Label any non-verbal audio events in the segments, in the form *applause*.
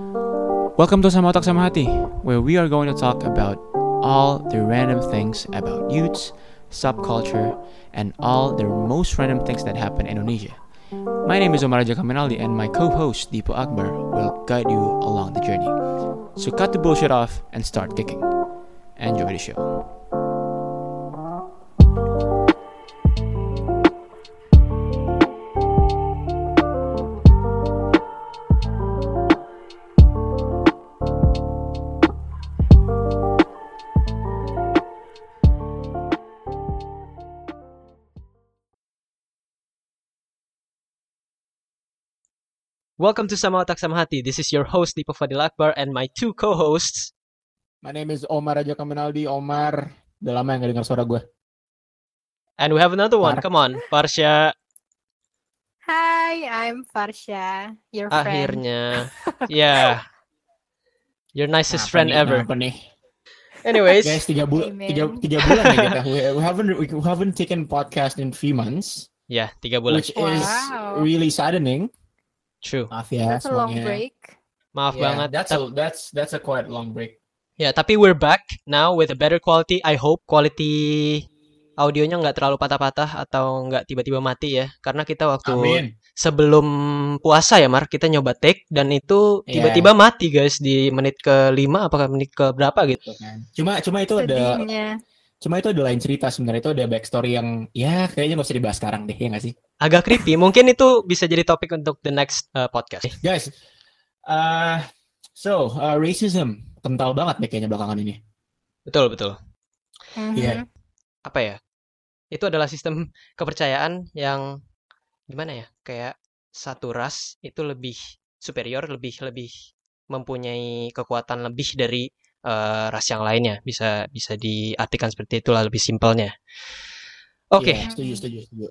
Welcome to Sama Otak Sama Hati, where we are going to talk about all the random things about youths, subculture, and all the most random things that happen in Indonesia. My name is Omar Raja Kaminaldi, and my co-host Deepo Akbar will guide you along the journey. So cut the bullshit off and start kicking. Enjoy the show. Welcome to Sama Otak Sama Hati. This is your host Deepa Fadil Akbar and my two co-hosts. My name is Omar Raja Kaminaldi. Omar, udah lama yang gak dengar suara gue. And we have another one. Par- Come on, Parsha. Hi, I'm Farsha, your friend. Akhirnya, yeah, your nicest Apa friend nih, ever. kenapa nih? Anyways, Guys, tiga, bul tiga, tiga bulan ya kita. We, we haven't we haven't taken podcast in three months, ya tiga bulan. which is Wow. really saddening. True. Maaf ya That's a long break. Maaf Yeah, banget. That's a that's that's a quite long break. ya, tapi we're back now with a better quality. I hope quality audionya nggak terlalu patah-patah atau nggak tiba-tiba mati ya. Karena kita waktu Amin. sebelum puasa ya Mar, kita nyoba take dan itu tiba-tiba mati guys di menit ke 5 apakah menit ke berapa gitu. Cuma cuma itu ada. Cuma itu ada lain cerita sebenarnya itu ada backstory yang ya kayaknya nggak usah dibahas sekarang deh ya nggak sih agak creepy. Mungkin itu bisa jadi topik untuk the next uh, podcast. guys. Uh, so uh, racism kental banget deh kayaknya belakangan ini. Betul, betul. Mhm. Iya. Apa ya? Itu adalah sistem *laughs* kepercayaan yang gimana ya? Kayak satu ras itu lebih superior, lebih lebih mempunyai kekuatan lebih dari uh, ras yang lainnya. Bisa bisa diartikan seperti itulah lebih simpelnya. Oke. Iya, setuju setuju setuju.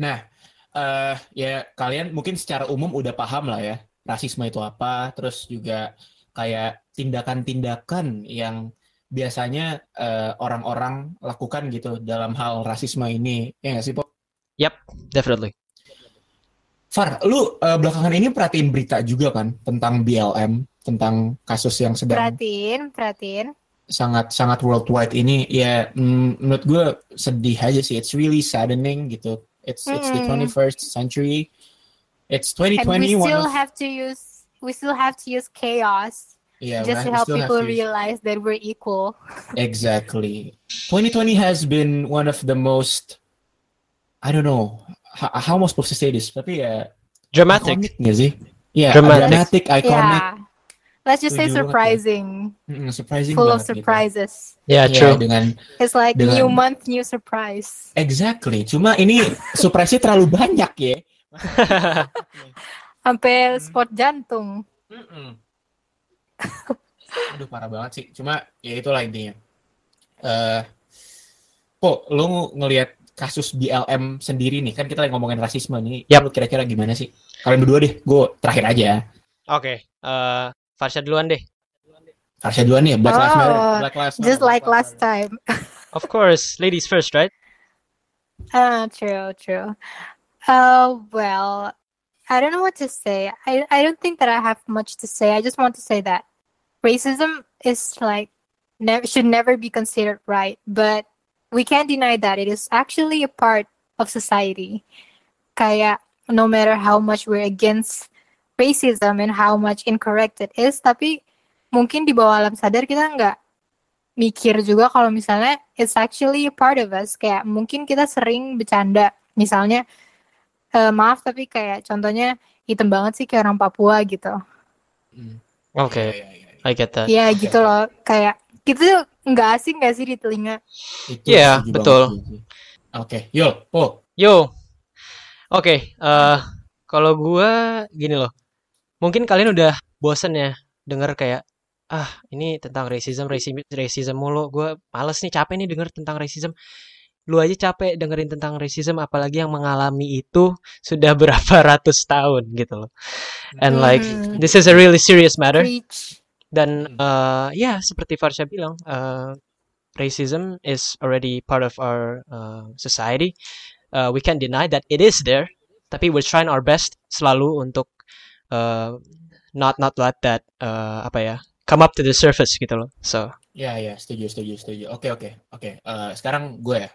Nah, eh ya kalian mungkin secara umum udah paham lah ya rasisme itu apa, terus juga kayak tindakan-tindakan yang biasanya eh, orang-orang lakukan gitu dalam hal rasisme ini, ya nggak sih, Pop? Definitely. Far, lu eh, belakangan ini perhatiin berita juga kan tentang BLM, tentang kasus yang sedang Perhatiin, perhatiin. sangat sangat worldwide ini ya mm, menurut gue sedih aja sih it's really saddening gitu it's it's the Mm. 21st century it's And 2020 we one still of have to use we still have to use chaos yeah just we to help people to- realize that we're equal. *laughs* exactly 2020 has been one of the most I don't know how, how am I supposed to say this tapi ya Dramatic. iconic nggak sih yeah Dramatic. dramatic iconic Yeah. Let's just say ya. surprising, Mm, surprising full of gitu. surprises. Ya, Iya, true. dengan It's like Dengan- new month, new surprise. exactly cuma ini surprise-nya terlalu banyak ya *laughs* Sampai spot jantung. Aduh parah banget sih. Cuma ya itulah intinya. Eh, kok lu ngelihat kasus BLM sendiri nih kan kita lagi ngomongin rasisme nih. Yap. Lu kira-kira gimana sih? Kalian berdua deh. Gue terakhir aja. Oke. eh, Farsha duluan deh. Farsha duluan nih. Black Lives Matter. Oh, Black Lives Matter. Just like last time. *laughs* Of course, ladies first, right? Ah, true, true. Uh, well, I don't know what to say. I, I don't think that I have much to say. I just want to say that racism is like never should never be considered right, but we can't deny that it is actually a part of society. Kayak no matter how much we're against racism and how much incorrect it is, tapi mungkin di bawah alam sadar kita nggak mikir juga kalau misalnya it's actually a part of us kayak mungkin kita sering bercanda misalnya eh, maaf tapi kayak contohnya hitam banget sih kayak orang Papua gitu Hmm. Oke, Iya, iya, iya. I get that. ya gitu loh kayak gitu nggak asing nggak sih di telinga Iya, setuju betul. Oke, yo, oh, Yo, oke. eh, kalau gua gini loh, mungkin kalian udah bosen ya denger kayak ah ini tentang racism, racism, racism mulu. Gua males nih, capek nih denger tentang racism. Lu aja capek dengerin tentang racism, apalagi yang mengalami itu sudah *laughs* berapa ratus tahun gitu loh. And like Mhm. this is a really serious matter. Dan eh, ya seperti Farsha bilang, eh, racism is already part of our uh, society. Uh, we can't deny that it is there, tapi we're trying our best selalu untuk uh, not not let that uh, apa ya come up to the surface gitu loh. So Ya ya setuju setuju setuju. Oke oke oke. Eh, sekarang gue ya.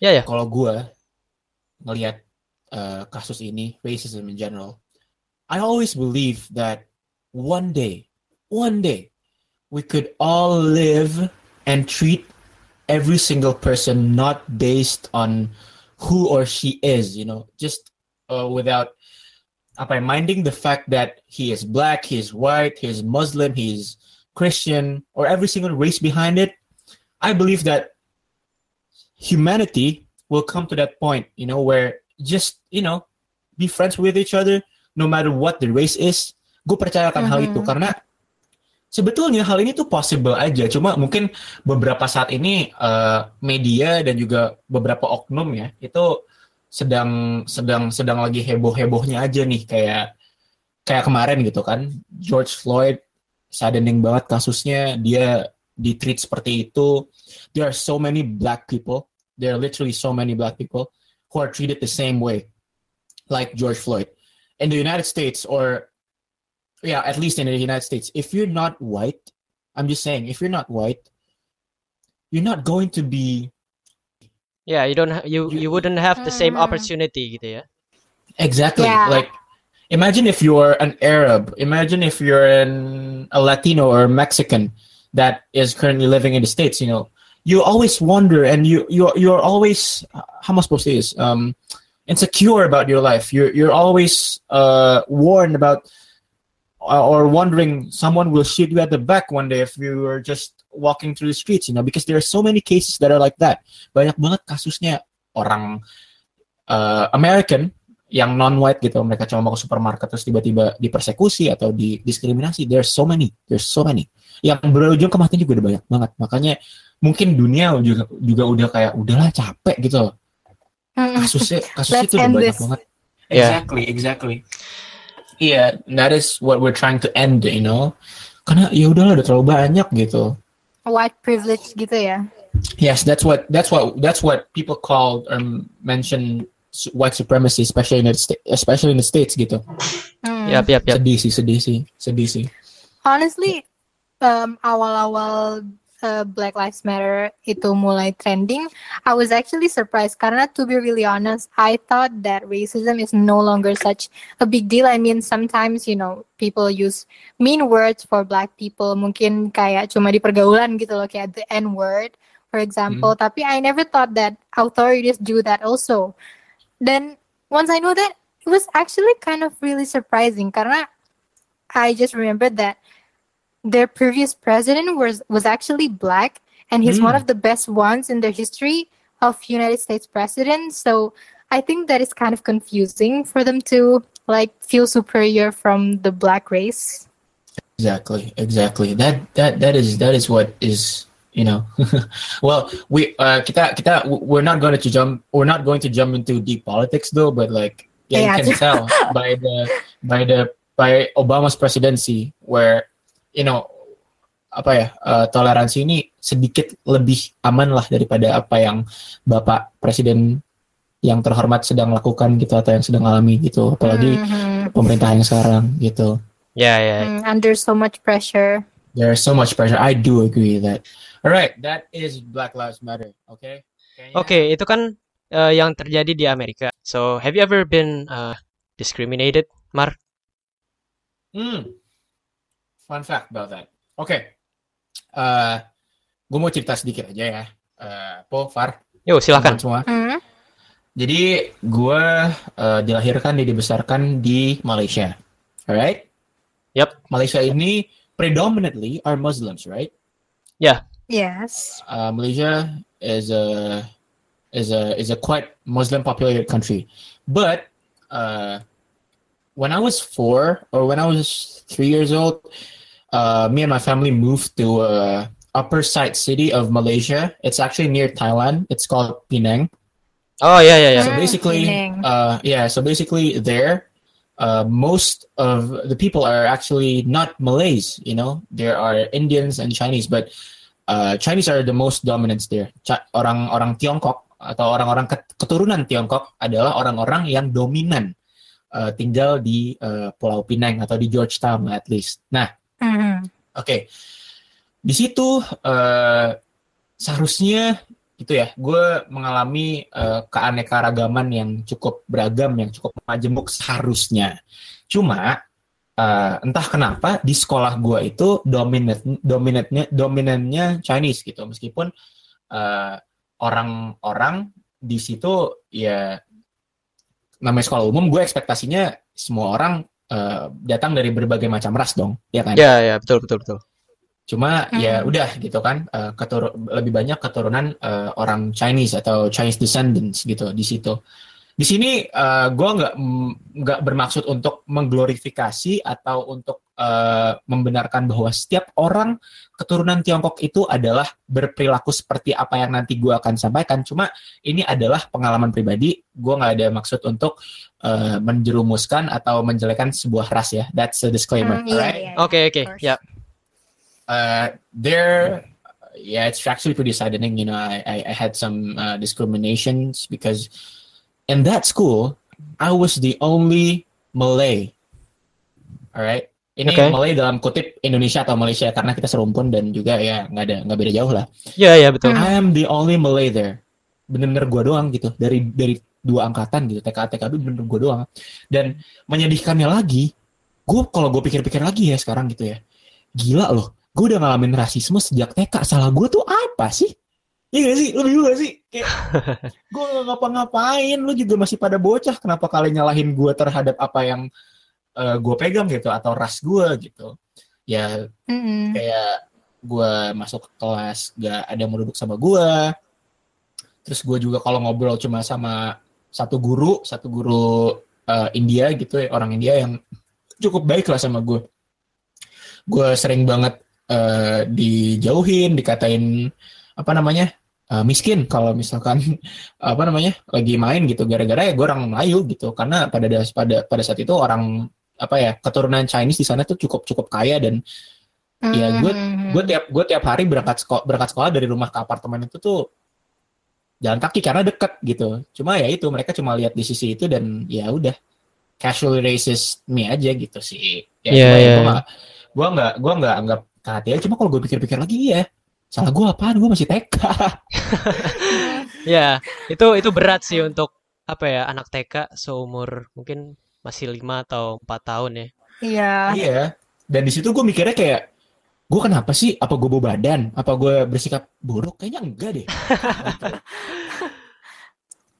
ya ya Kalau gue ngelihat eh, kasus ini racism in general, I always believe that one day, one day, we could all live and treat every single person not based on who or she is, you know, just uh, without apa ya, minding the fact that he is black, he is white, he is Muslim, he is Christian, or every single race behind it. I believe that humanity will come to that point, you know, where just, you know, be friends with each other no matter what the race is. Gue percaya akan hal itu Mhm. karena sebetulnya hal ini tuh possible aja. Cuma mungkin beberapa saat ini eh, media dan juga beberapa oknum ya itu sedang sedang sedang lagi heboh-hebohnya aja nih kayak kayak kemarin gitu kan. George Floyd saddening banget kasusnya dia ditreat seperti itu. There are so many black people there are literally so many black people who are treated the same way like George Floyd. In the United States or yeah at least in the United States if you're not white I'm just saying if you're not white you're not going to be ya you don't ha- you You- you wouldn't have the same Hmm. opportunity gitu ya. Exactly. Yeah. Like, imagine if you're an Arab. Imagine if you're an, a Latino or a Mexican that is currently living in the states. You know, you always wonder, and you you you're always how am I supposed to say this? Um, insecure about your life. You're you're always uh warned about uh, or wondering someone will shoot you at the back one day if you were just walking through the streets. You know, because there are so many cases that are like that. Banyak banget kasusnya orang uh, American yang non-white gitu mereka cuma mau ke supermarket terus tiba-tiba dipersekusi atau didiskriminasi there's so many there's so many yang berujung kematian juga udah banyak banget makanya mungkin dunia juga juga udah kayak udahlah capek gitu Mm. kasusnya *laughs* kasusnya itu udah banyak this. banget Yeah. exactly exactly iya that is what we're trying to end you know karena ya udahlah udah terlalu banyak gitu White privilege gitu ya. Yes, that's what that's what that's what people call or mention white supremacy, especially in the sta- especially in the states gitu. Hmm. Yap yap yap. Sedih sih, sedih sih, sedih sih. Honestly, um, awal-awal uh, Black Lives Matter itu mulai trending, I was actually surprised karena to be really honest, I thought that racism is no longer such a big deal. I mean, sometimes you know people use mean words for Black people, mungkin kayak cuma di pergaulan gitu loh, kayak the N word, for example. Tapi I never thought that authorities do that also. Then once I know that, it was actually kind of really surprising karena I just remembered that their previous president was was actually black and he's one Mm. of the best ones in the history of United States presidents. So I think that is kind of confusing for them to like feel superior from the black race. Exactly, exactly. That that that is that is what is you know. *laughs* well, we uh kita kita we're not going to jump we're not going to jump into deep politics though, but like yeah, Yeah. you can tell by the by the by Obama's presidency where you know apa ya uh, toleransi ini sedikit lebih aman lah daripada apa yang Bapak Presiden yang terhormat sedang lakukan gitu atau yang sedang alami gitu apalagi Mhm. pemerintah yang sekarang gitu Ya ya. Mm, under so much pressure. There's so much pressure. I do agree with that. All right, that is Black Lives Matter. Okay. Oke, itu kan uh, yang terjadi di Amerika. So, have you ever been uh, discriminated, Mar? Hmm. Fun fact about that. Oke. Eh, gue mau cerita sedikit aja ya. Eh, Po, Far, Yo, silakan. semua. Mm. Jadi gue eh, dilahirkan dan dibesarkan di Malaysia. Alright? Yep. Malaysia ini predominantly are Muslims, right? Yes. uh, Malaysia is a is a is a quite Muslim populated country, but uh, when I was four or when I was three years old, uh, me and my family moved to uh, upper side city of Malaysia. It's actually near Thailand. It's called Penang. Oh yeah, yeah, ya. So Ah, basically, uh, yeah. So basically, there, uh, most of the people are actually not Malays. You know, there are Indians and Chinese, but uh, Chinese are the most dominant there. Ca- Orang-orang Tiongkok atau orang-orang ket- keturunan Tiongkok adalah orang-orang yang dominan uh, tinggal di uh, Pulau Pinang atau di Georgetown at least. Nah, Oke, di situ eh, seharusnya gitu ya, gue mengalami eh, keanekaragaman yang cukup beragam, yang cukup majemuk seharusnya. Cuma eh, entah kenapa di sekolah gue itu dominat dominatnya dominannya Chinese gitu, meskipun eh, orang-orang di situ ya namanya sekolah umum, gue ekspektasinya semua orang eh, datang dari berbagai macam ras dong, ya kan? Ya, ya, betul, betul, betul. Cuma ya Hmm. udah gitu kan, eh, keturu- lebih banyak keturunan eh, orang Chinese atau Chinese descendants gitu di situ. Di sini eh, gue nggak nggak bermaksud untuk mengglorifikasi atau untuk eh, membenarkan bahwa setiap orang keturunan Tiongkok itu adalah berperilaku seperti apa yang nanti gue akan sampaikan. Cuma ini adalah pengalaman pribadi. Gue nggak ada maksud untuk eh, menjerumuskan atau menjelekan sebuah ras ya. That's a disclaimer, Mm, alright? Oke, oke, ya. uh, there yeah it's actually pretty saddening you know i i, I had some uh, discriminations because in that school i was the only malay all right ini Okay. Malay dalam kutip Indonesia atau Malaysia karena kita serumpun dan juga ya nggak ada nggak beda jauh lah. Ya, ya, betul. Hmm. I am the only Malay there. Bener-bener gua doang gitu dari dari dua angkatan gitu TK TKB bener-bener gua doang. Dan menyedihkannya lagi, gue kalau gue pikir-pikir lagi ya sekarang gitu ya, gila loh. Gue udah ngalamin rasisme sejak TK. Salah gue tuh apa sih? Iya gak sih? Lu bingung gak sih? Kayak, *laughs* gue gak ngapa-ngapain. Lu juga masih pada bocah. Kenapa kalian nyalahin gue terhadap apa yang gue pegang gitu? Atau ras gue gitu. Ya Mhm. kayak gue masuk ke kelas gak ada yang mau duduk sama gue terus gue juga kalau ngobrol cuma sama satu guru satu guru eh, India gitu ya orang India yang cukup baik lah sama gue gue sering banget eh, dijauhin dikatain apa namanya eh, miskin kalau misalkan *laughs* apa namanya lagi main gitu. Gara-gara ya gue orang Melayu gitu. Karena pada das- pada pada saat itu orang apa ya keturunan Chinese di sana tuh cukup cukup kaya dan Ya, gue- Mhm. gue tiap gue tiap hari berangkat sekolah berangkat sekolah dari rumah ke apartemen itu tuh jalan kaki karena deket gitu. Cuma ya itu mereka cuma lihat di sisi itu dan ya udah casual racist me aja gitu sih. Ya ya iya, gue iya. nggak gue nggak gue nggak anggap KTL cuma kalau gue pikir-pikir lagi iya salah gue apaan? Gue masih TK *laughs* Ya, itu itu berat sih untuk apa ya anak TK seumur mungkin masih lima atau empat tahun ya. Iya. iya. Dan di situ gue mikirnya kayak gue kenapa sih? Apa gue bawa badan? Apa gue bersikap buruk? Kayaknya enggak deh. *laughs*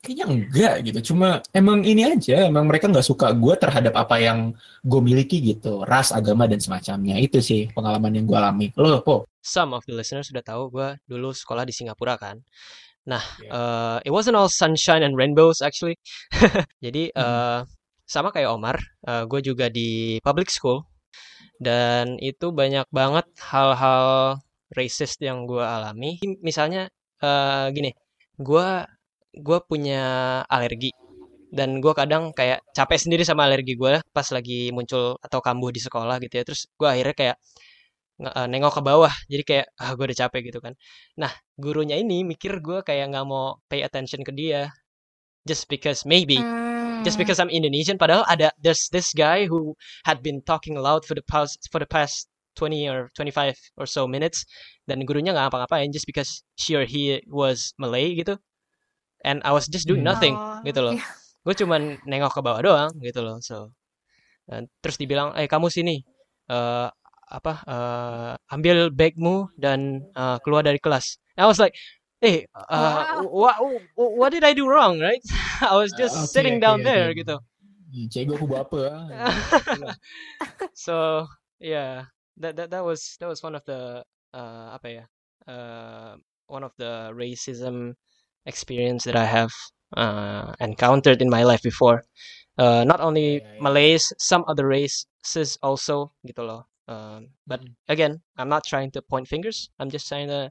Kayaknya enggak gitu. Cuma emang ini aja emang mereka nggak suka gue terhadap apa yang gue miliki gitu. Ras agama dan semacamnya. Itu sih pengalaman yang gue alami. Lo po Some of the listeners sudah tahu gue dulu sekolah di Singapura kan. Nah, Iya. eh, it wasn't all sunshine and rainbows actually. *laughs* Jadi Mhm. eh, sama kayak Omar, gue juga di public school dan itu banyak banget hal-hal racist yang gue alami. Misalnya eh, gini, gue gue punya alergi dan gue kadang kayak capek sendiri sama alergi gue pas lagi muncul atau kambuh di sekolah gitu ya. Terus gue akhirnya kayak eh, nengok ke bawah. Jadi kayak ah gue udah capek gitu kan. Nah gurunya ini mikir gue kayak nggak mau pay attention ke dia. Just because maybe just Mm. because I'm Indonesian padahal ada there's this guy who had been talking loud for the past for the past 20 or 25 or so minutes. Dan gurunya nggak ngapa-ngapain just because she or he was Malay gitu. And I was just doing Hmm. nothing Oh, gitu loh. iya. gue cuman nengok ke bawah doang gitu loh so. Dan terus dibilang eh kamu sini eh apa eh ambil bagmu dan eh, keluar dari kelas And I was like eh uh, what what did I do wrong right *laughs* I was just Ah, oke, sitting oke, down there oke. gitu cego aku apa ah. *laughs* so yeah that that that was that was one of the uh, apa ya uh, one of the racism experience that I have uh, encountered in my life before uh, not only ya, ya. Malays some other races also gitu loh um, but again I'm not trying to point fingers. I'm just trying to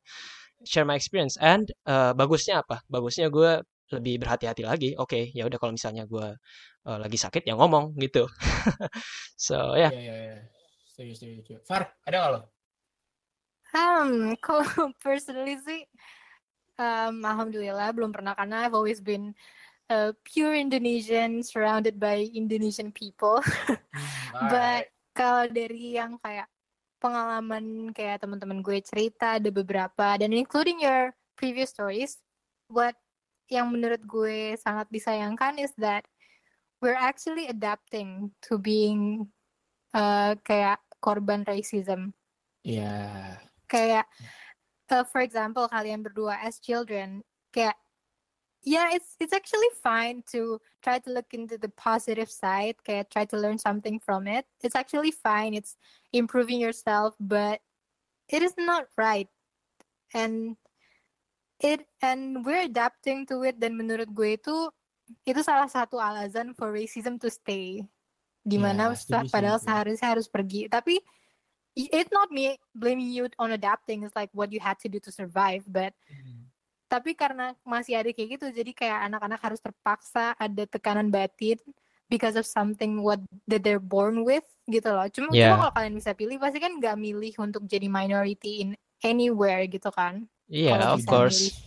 share my experience. And uh, bagusnya apa? Bagusnya gue lebih berhati-hati lagi. Oke ya udah kalau misalnya gue uh, lagi sakit ya ngomong gitu. *laughs* So ya. Iya. Setuju, setuju, setuju. Far, ada nggak lo? Um, *laughs* kalau personally sih, um, alhamdulillah belum pernah. Karena I've always been uh, pure Indonesian surrounded by Indonesian people. *laughs* But kalau dari yang kayak pengalaman kayak teman-teman gue cerita ada beberapa dan including your previous stories, what yang menurut gue sangat disayangkan is that we're actually adapting to being uh, kayak korban racism. Iya. Kayak uh, for example kalian berdua as children kayak yeah it's it's actually fine to try to look into the positive side kayak try to learn something from it. It's actually fine it's improving yourself but it is not right. And it and we're adapting to it dan menurut gue itu itu salah satu alasan for racism to stay. Dimana setuju sih padahal seharusnya harus pergi. Tapi it's not me blaming you on adapting it's like what you had to do to survive but hmm. Tapi karena masih ada kayak gitu jadi kayak anak-anak harus terpaksa ada tekanan batin because of something what that they're born with gitu loh cuma, cuma Yeah. kalau kalian bisa pilih pasti kan nggak milih untuk jadi minority in anywhere gitu kan Iya, Kalau of course.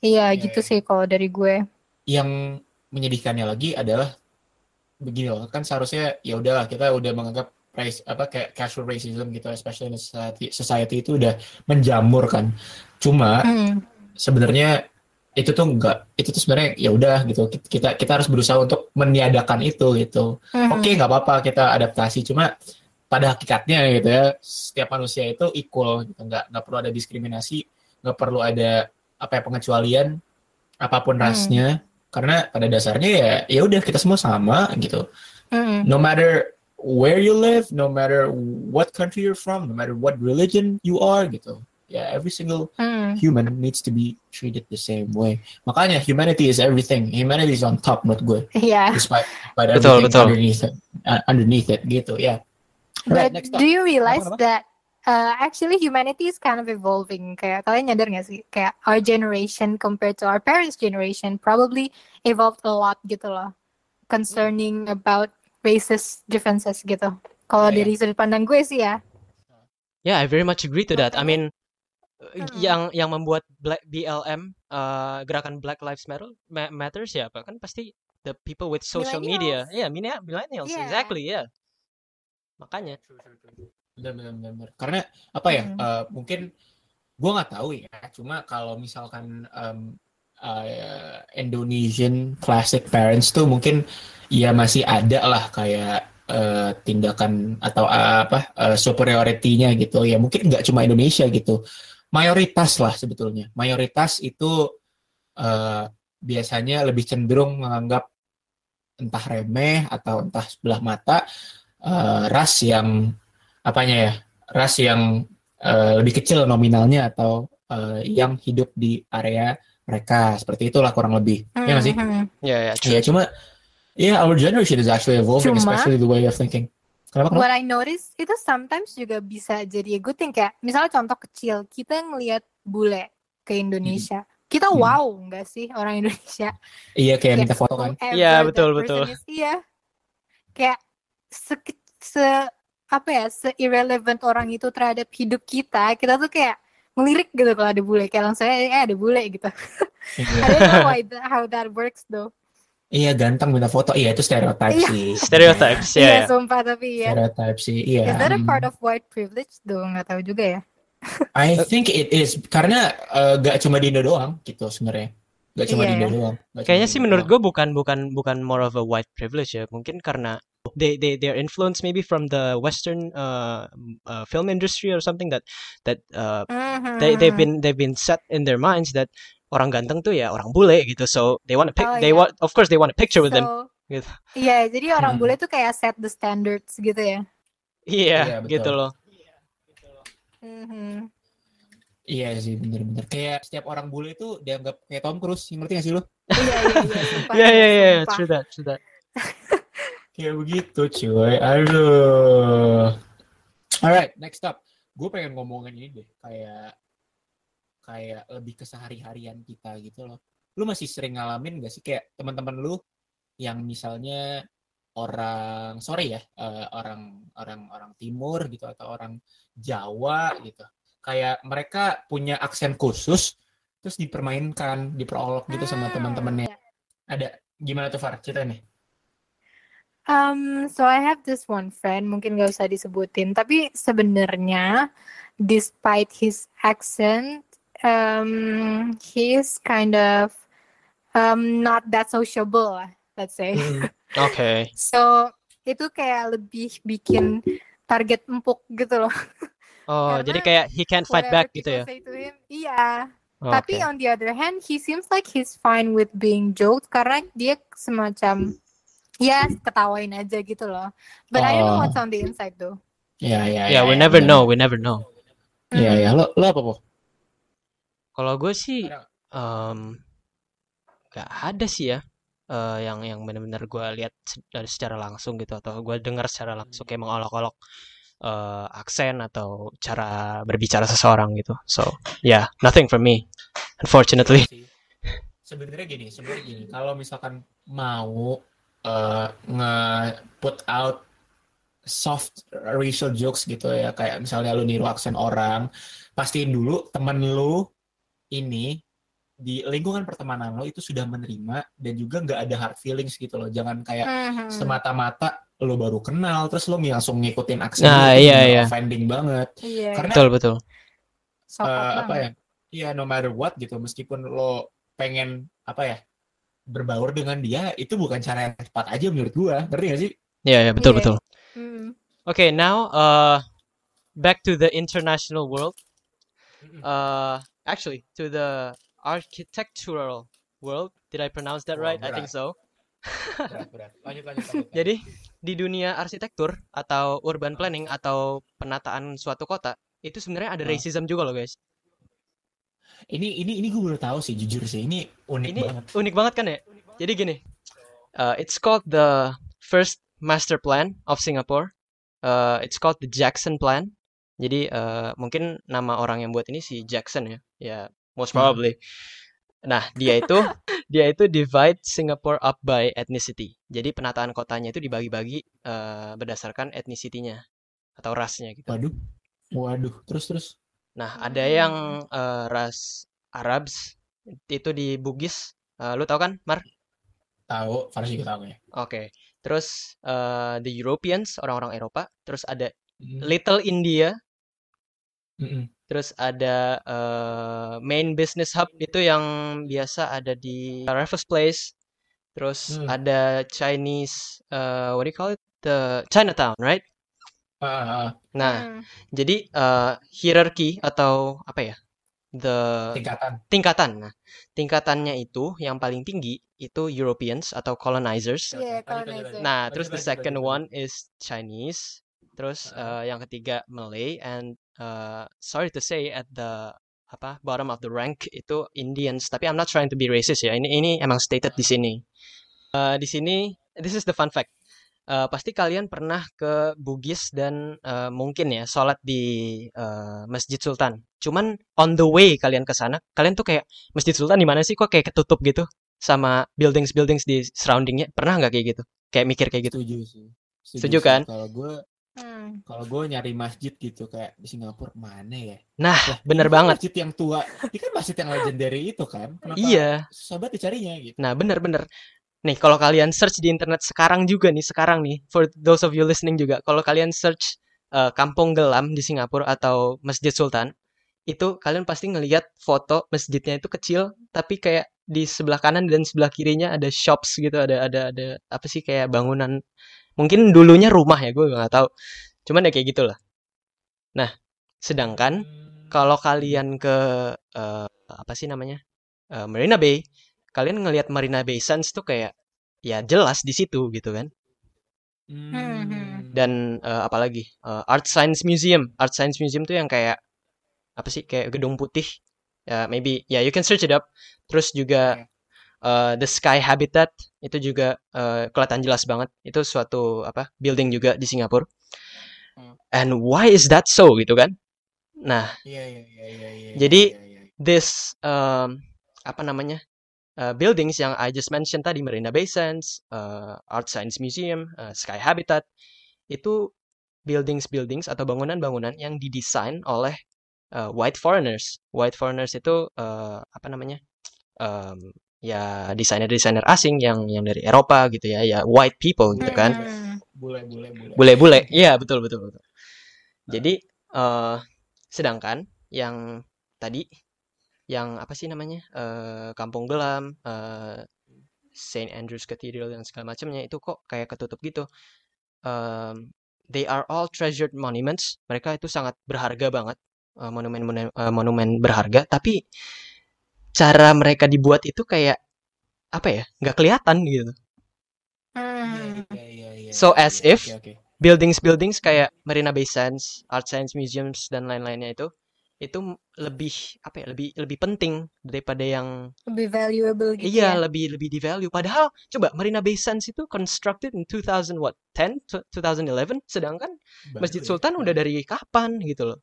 iya Iya, gitu iya. sih kalau dari gue Yang menyedihkannya lagi adalah begini loh, kan seharusnya ya udahlah kita udah menganggap race apa kayak casual racism gitu, especially in society, society itu udah menjamur kan. Cuma Hmm. Sebenarnya itu tuh enggak, itu tuh sebenarnya ya udah gitu. Kita kita harus berusaha untuk meniadakan itu gitu. Mhm. Oke, nggak apa-apa kita adaptasi, cuma pada hakikatnya gitu ya, setiap manusia itu equal gitu, nggak nggak perlu ada diskriminasi, nggak perlu ada apa ya pengecualian apa pun Hmm. rasnya, karena pada dasarnya ya ya udah kita semua sama gitu. Mhm. No matter where you live, no matter what country you're from, no matter what religion you are gitu. Ya every single Mhm. human needs to be treated the same way. Makanya humanity is everything. Humanity is on top menurut gue Iya. despite, despite Betul, everything betul. underneath it, uh, underneath it gitu ya. Alright, But do you realize that uh, actually humanity is kind of evolving? Kayak kalian nyadar gak sih? Kayak our generation compared to our parents' generation probably evolved a lot gitu loh. Concerning about racist differences gitu. Kalau ya. dari sudut pandang gue sih ya. Yeah, I very much agree to that. I mean, uh, Mm-mm. yang yang membuat Black BLM uh, gerakan Black Lives Matter ma- matters ya apa kan pasti the people with social media. Millennials. Yeah, millennials, millennials Yeah. exactly, yeah. Makanya. Benar, benar, benar, benar. Karena apa ya? Mhm. uh, mungkin gua nggak tahu ya. Cuma kalau misalkan um, uh, Indonesian classic parents tuh mungkin ya masih ada lah kayak uh, tindakan atau uh, apa uh, superiority-nya gitu. Ya mungkin nggak cuma Indonesia gitu. Mayoritas lah sebetulnya. Mayoritas itu uh, biasanya lebih cenderung menganggap entah remeh atau entah sebelah mata uh, ras yang apanya ya ras yang uh, lebih kecil nominalnya atau uh, yang hidup di area mereka seperti itulah kurang lebih ya nggak sih Mhm. Yeah, yeah, true. ya cuma ya our generation is actually evolving Cuma- especially the way of thinking kenapa kenapa? What I notice itu sometimes juga bisa jadi a good thing. Kayak misalnya contoh kecil kita ngelihat bule ke Indonesia. Kita Hmm. wow nggak sih orang Indonesia? Iya kayak Kayak minta foto kan? Iya, betul, betul. is, iya. Kayak se, se apa ya se irrelevant orang itu terhadap hidup kita kita tuh kayak ngelirik gitu kalau ada bule. Kayak langsung eh ada bule gitu. *laughs* I iya don't know why how that works though iya ganteng minta foto. Iya itu stereotype Iya. sih. Stereotypes, iya yeah, yeah. sumpah tapi ya stereotype sih iya. Is that a Hmm. part of white privilege though? Nggak tahu juga ya. *laughs* I think it is. Karena uh, gak cuma di Indo doang gitu sebenarnya. Gak cuma Iya, di Indo ya. doang. Gak Kayaknya sih menurut gue bukan bukan bukan more of a white privilege ya. Mungkin karena they they they're influenced maybe from the Western uh, uh, film industry or something that that uh, they they've been they've been set in their minds that orang ganteng tuh ya orang bule gitu. So they want to pick Oh, they iya. want of course they want a picture with them. So, Gitu. Iya, jadi orang Hmm. bule tuh kayak set the standards gitu ya. Iya, Iya, gitu betul. loh. Mhm. Iya sih bener-bener kayak setiap orang bule itu dianggap kayak Tom Cruise ngerti gak sih lo? Iya, iya, iya. *laughs* Iya iya true that, true that. *laughs* Kayak begitu cuy, aduh. Alright, next up. Gue pengen ngomongin ini deh, kayak kayak lebih ke sehari-harian kita gitu loh. Lu masih sering ngalamin gak sih kayak teman-teman lu yang misalnya orang sorry ya eh, orang orang orang timur gitu atau orang Jawa gitu kayak mereka punya aksen khusus terus dipermainkan diperolok gitu sama Hmm, teman-temannya iya. Ada gimana tuh Far? Cerita nih. Um, so I have this one friend, mungkin gak usah disebutin, tapi sebenarnya despite his accent, um, he's kind of um, not that sociable, lah, let's say. *laughs* Oke. So itu kayak lebih bikin target empuk gitu loh. *laughs* Oh, Karena jadi kayak he can't fight back gitu ya. to him, iya. Oke. Tapi on the other hand, he seems like he's fine with being joked karena dia semacam ya ketawain aja gitu loh. But I don't know Oh. what's on the inside though. Iya, iya, Yeah, we never know, we never know. Iya, iya. Lo lo apa, Po? Kalau gue sih Ada. em gak ada sih ya eh, yang yang benar-benar gue lihat dari secara langsung gitu atau gue dengar secara langsung kayak mengolok-olok eh, aksen atau cara berbicara seseorang gitu. So yeah, nothing from me, unfortunately. Sih. Sebenarnya gini, sebenarnya gini. Kalau misalkan mau eh, nge-put out soft racial jokes gitu ya, kayak misalnya lu niru aksen orang, pastiin dulu temen lu ini di lingkungan pertemanan lo itu sudah menerima dan juga nggak ada hard feelings gitu loh. Jangan kayak Mhm. semata-mata lo baru kenal terus lo langsung ngikutin aksen Nah, dia, itu iya, iya. offending banget. Iya, Karena Betul betul. eh, apa banget. ya? Iya, no matter what gitu, meskipun lo pengen apa ya berbaur dengan dia, itu bukan cara yang tepat aja menurut gua. Ngerti gak sih? Ya ya betul Iya. betul. Hmm. Okay, now uh back to the international world. Uh actually to the architectural world. Did I pronounce that Wah, right? I think so. Berat, berat. Lanjut, lanjut, lanjut. *laughs* Jadi di dunia arsitektur atau urban planning atau penataan suatu kota itu sebenarnya ada Ah. racism juga loh guys. ini ini ini gue baru tahu sih, jujur sih. Ini unik Ini banget. unik banget kan ya? Jadi gini, uh, it's called the first master plan of Singapore. Uh, it's called the Jackson Plan. Jadi uh, mungkin nama orang yang buat ini si Jackson ya, ya most Hmm. probably. Nah dia itu *laughs* dia itu divide Singapore up by ethnicity. Jadi penataan kotanya itu dibagi-bagi uh, berdasarkan ethnicity-nya atau rasnya gitu. Waduh. Waduh, terus terus. Nah, ada yang uh, ras Arabs itu di Bugis. Uh, lu tahu kan, Mar? Tahu, Farsi tahu ya. Oke. Terus uh, the Europeans, orang-orang Eropa. Terus ada Mm, Little India. Mm, mm. Terus ada uh, main business hub itu yang biasa ada di Raffles Place. Terus Hmm. ada Chinese, uh, what do you call it? The Chinatown, right? Ah. Nah, Hmm. jadi uh, hierarki atau apa ya? The tingkatan. tingkatan. Nah, tingkatannya itu yang paling tinggi itu Europeans atau colonizers. Iya, Lanjut, lanjut, colonizer. lanjut. Nah, terus the second one is Chinese. Terus eh, yang ketiga Malay and uh, sorry to say at the apa bottom of the rank itu Indians. Tapi I'm not trying to be racist ya. Ini ini emang stated di sini. Eh, di sini this is the fun fact. Eh, pasti kalian pernah ke Bugis dan eh, mungkin ya sholat di eh, Masjid Sultan. Cuman on the way kalian ke sana, kalian tuh kayak Masjid Sultan di mana sih kok kayak ketutup gitu sama buildings-buildings di surroundingnya. Pernah nggak kayak gitu? Kayak mikir kayak gitu. Setuju sih. Setuju sih. kan? Kalau gue Hmm. kalau gue nyari masjid gitu kayak di Singapura mana ya? Nah, Lah, bener kan banget. Masjid yang tua. Ini kan masjid yang legendary itu kan. Kenapa Iya. susah banget dicarinya gitu. Nah, bener-bener. Nih, kalau kalian search di internet sekarang juga nih, sekarang nih, for those of you listening juga, kalau kalian search eh, Kampung Gelam di Singapura atau Masjid Sultan, itu kalian pasti ngelihat foto masjidnya itu kecil, tapi kayak di sebelah kanan dan sebelah kirinya ada shops gitu, ada ada ada apa sih kayak bangunan. Mungkin dulunya rumah ya, gue nggak tahu. Cuman ya kayak gitulah. Nah, sedangkan kalau kalian ke eh, apa sih namanya Eh, Marina Bay, kalian ngelihat Marina Bay Sands tuh kayak ya jelas di situ gitu kan. Hmm. Dan eh, apalagi eh, Art Science Museum, Art Science Museum tuh yang kayak apa sih kayak gedung putih. Ya maybe ya you can search it up. Terus juga eh, The Sky Habitat itu juga eh, kelihatan jelas banget. Itu suatu apa building juga di Singapura. Hmm. And why is that so gitu kan? Nah, Iya iya iya iya. iya, Jadi, iya, iya. this um, apa namanya uh, buildings yang I just mentioned tadi Marina Bay Sands, uh, Art Science Museum, uh, Sky Habitat itu buildings-buildings atau bangunan-bangunan yang didesain oleh uh, white foreigners. White foreigners itu uh, apa namanya um, ya desainer-desainer asing yang yang dari Eropa gitu ya, ya white people gitu kan. Mm. Bule bule bule. Bule-bule. Iya, betul betul betul. Jadi eh sedangkan yang tadi yang apa sih namanya? eh Kampung Gelam, eh Saint Andrew's Cathedral dan segala macamnya itu kok kayak ketutup gitu. Em, they are all treasured monuments. Mereka itu sangat berharga banget. eh, monumen monumen eh, monumen berharga, tapi cara mereka dibuat itu kayak apa ya? nggak kelihatan gitu. Mm. Iya, iya, iya, So as if- Oke, oke. buildings-buildings kayak Marina Bay Sands, Art Science Museums dan lain-lainnya itu itu lebih apa ya lebih lebih penting daripada yang Lebih valuable gitu iya ya. lebih lebih di value padahal coba Marina Bay Sands itu constructed in 2000 what 10 Tw- 2011 sedangkan Baru Masjid ya. Sultan udah dari kapan gitu loh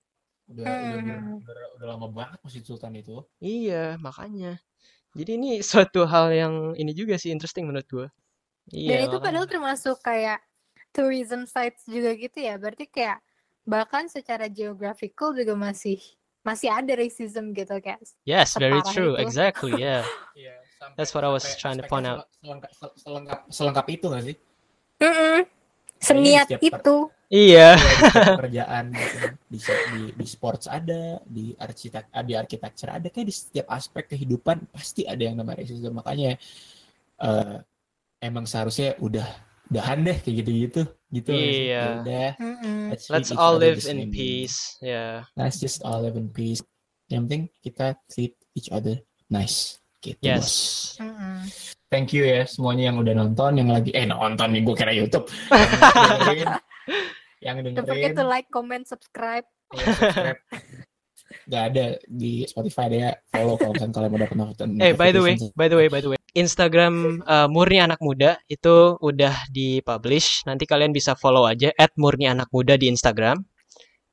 udah, udah, udah, Hmm. udah, udah lama banget Masjid Sultan itu. iya makanya jadi ini suatu hal yang ini juga sih interesting menurut gua Dan iya itu padahal termasuk kayak tourism sites juga gitu ya. Berarti kayak bahkan secara geographical juga masih masih ada racism gitu kayak. yes very true itu. exactly yeah *laughs* Iya, sampai, That's what I was trying to point out. sel- Selengkap, sel- selengkap, selengkap itu gak sih? Mm-mm. Kayaknya Seniat itu. Iya Iya, *laughs* pekerjaan gitu. di, di di sports ada, di arsitek di architecture ada, kayak di setiap aspek kehidupan pasti ada yang namanya racism. Makanya eh, emang seharusnya udah udahan deh kayak gitu-gitu gitu. Iya. Ya udah, Mm-mm. let's, let's all live in same. peace yeah Let's just all live in peace. Yang penting kita treat each other nice. Gitu, Yes. bos. Mm-mm. Thank you ya semuanya yang udah nonton, yang lagi eh nonton nih gue kira YouTube. *laughs* Yang dengerin, Don't forget to like, comment, subscribe. ya, subscribe. *laughs* Gak ada di Spotify ada ya follow kalau misalnya kalian mau dapat notification. Eh, by the way, by the way, by the way, Instagram uh, Murni Anak Muda itu udah dipublish. Nanti kalian bisa follow aja @murni anak muda di Instagram.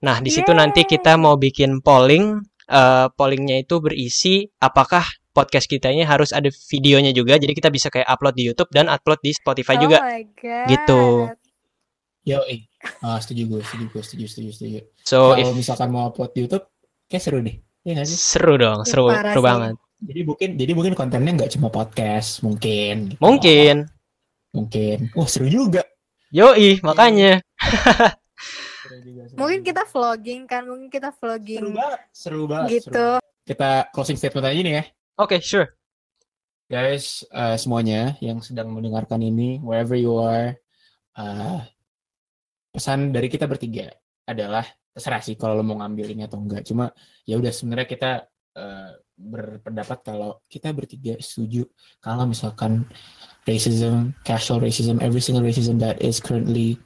Nah, di situ nanti kita mau bikin polling. Uh, pollingnya itu berisi apakah podcast kita ini harus ada videonya juga. Jadi kita bisa kayak upload di YouTube dan upload di Spotify oh juga. my god. Gitu. Yo, eh, ah, setuju gue, setuju gue, setuju, setuju, setuju. So if Kalau misalkan mau upload di YouTube, kayak seru deh. Iya sih? seru dong, seru, Parah seru sih. banget. Jadi mungkin, jadi mungkin kontennya nggak cuma podcast, mungkin. gitu. Mungkin. Mungkin. Wah seru juga. Yoi, makanya. Seru juga, seru Mungkin kita vlogging kan, mungkin kita seru vlogging banget, seru banget. seru gitu. banget. Kita closing statement aja nih ya. Oke, sure. Guys, eh, semuanya yang sedang mendengarkan ini, wherever you are, eh, pesan dari kita bertiga adalah terserah sih kalau lo mau ngambil ini atau enggak. Cuma ya udah sebenarnya kita eh, berpendapat kalau kita bertiga setuju kalau misalkan racism, casual racism, every single racism that is currently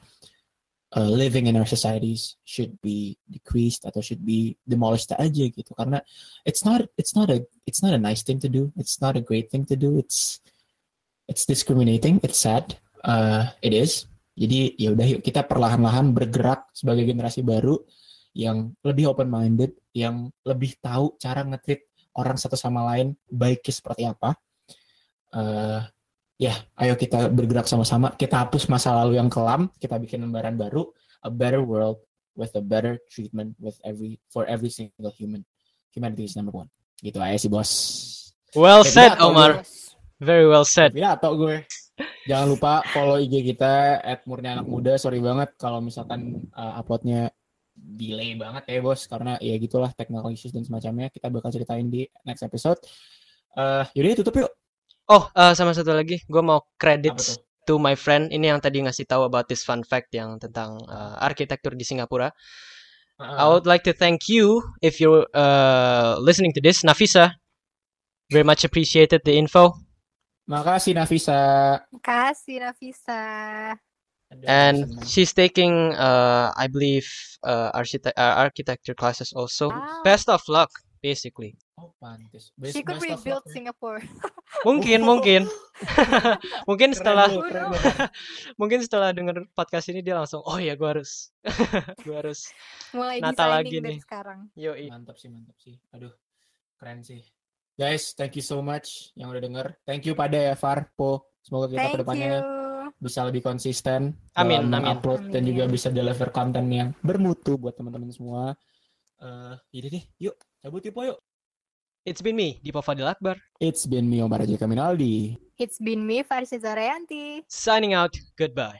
uh, living in our societies should be decreased atau should be demolished aja gitu. Karena it's not it's not a it's not a nice thing to do. It's not a great thing to do. It's it's discriminating. It's sad. Uh, it is jadi ya udah yuk kita perlahan-lahan bergerak sebagai generasi baru yang lebih open minded yang lebih tahu cara ngetrit orang satu sama lain baiknya seperti apa. Eh, ya ayo kita bergerak sama-sama. Kita hapus masa lalu yang kelam kita bikin lembaran baru a better world with a better treatment with every for every single human. Humanity is number one. Gitu aja sih bos. Well said, Omar. Very well said. ya atau gue jangan lupa follow IG kita murni anak muda. Sorry banget kalau misalkan uh, uploadnya delay banget ya bos. Karena ya gitulah technical issues dan semacamnya. Kita bakal ceritain di next episode. Eh yaudah tutup yuk. Oh, eh, sama satu lagi, gue mau credits to my friend. Ini yang tadi ngasih tahu about this fun fact yang tentang eh, arsitektur di Singapura. I would like to thank you if you're uh, listening to this, Nafisa. Very much appreciated the info, makasih Nafisa Kasih Nafisa. And she's taking, uh, I believe, uh, architect uh, architecture classes also. Wow. Best of luck, basically. oh pantes Best- She could best rebuild. Singapore. *laughs* Mungkin, mungkin, *laughs* *laughs* mungkin Keren setelah lu, keren lu. mungkin setelah denger podcast ini dia langsung, oh ya gue harus, gue harus, Mulai Nata lagi dari nih. sekarang. yoi. mantap sih mantap sih aduh keren sih guys thank you so much yang udah denger thank you pada ya Far Po semoga kita Thank ke depannya you. bisa lebih konsisten Amin, dalam amin. upload dan Amin. juga bisa deliver konten yang bermutu buat teman-teman semua eh jadi deh yuk cabut yuk Po yuk It's been me, Dipo Fadil Akbar, It's been me Omar Raja Kaminaldi. It's been me, Farsi Zarayanti. signing out. Goodbye.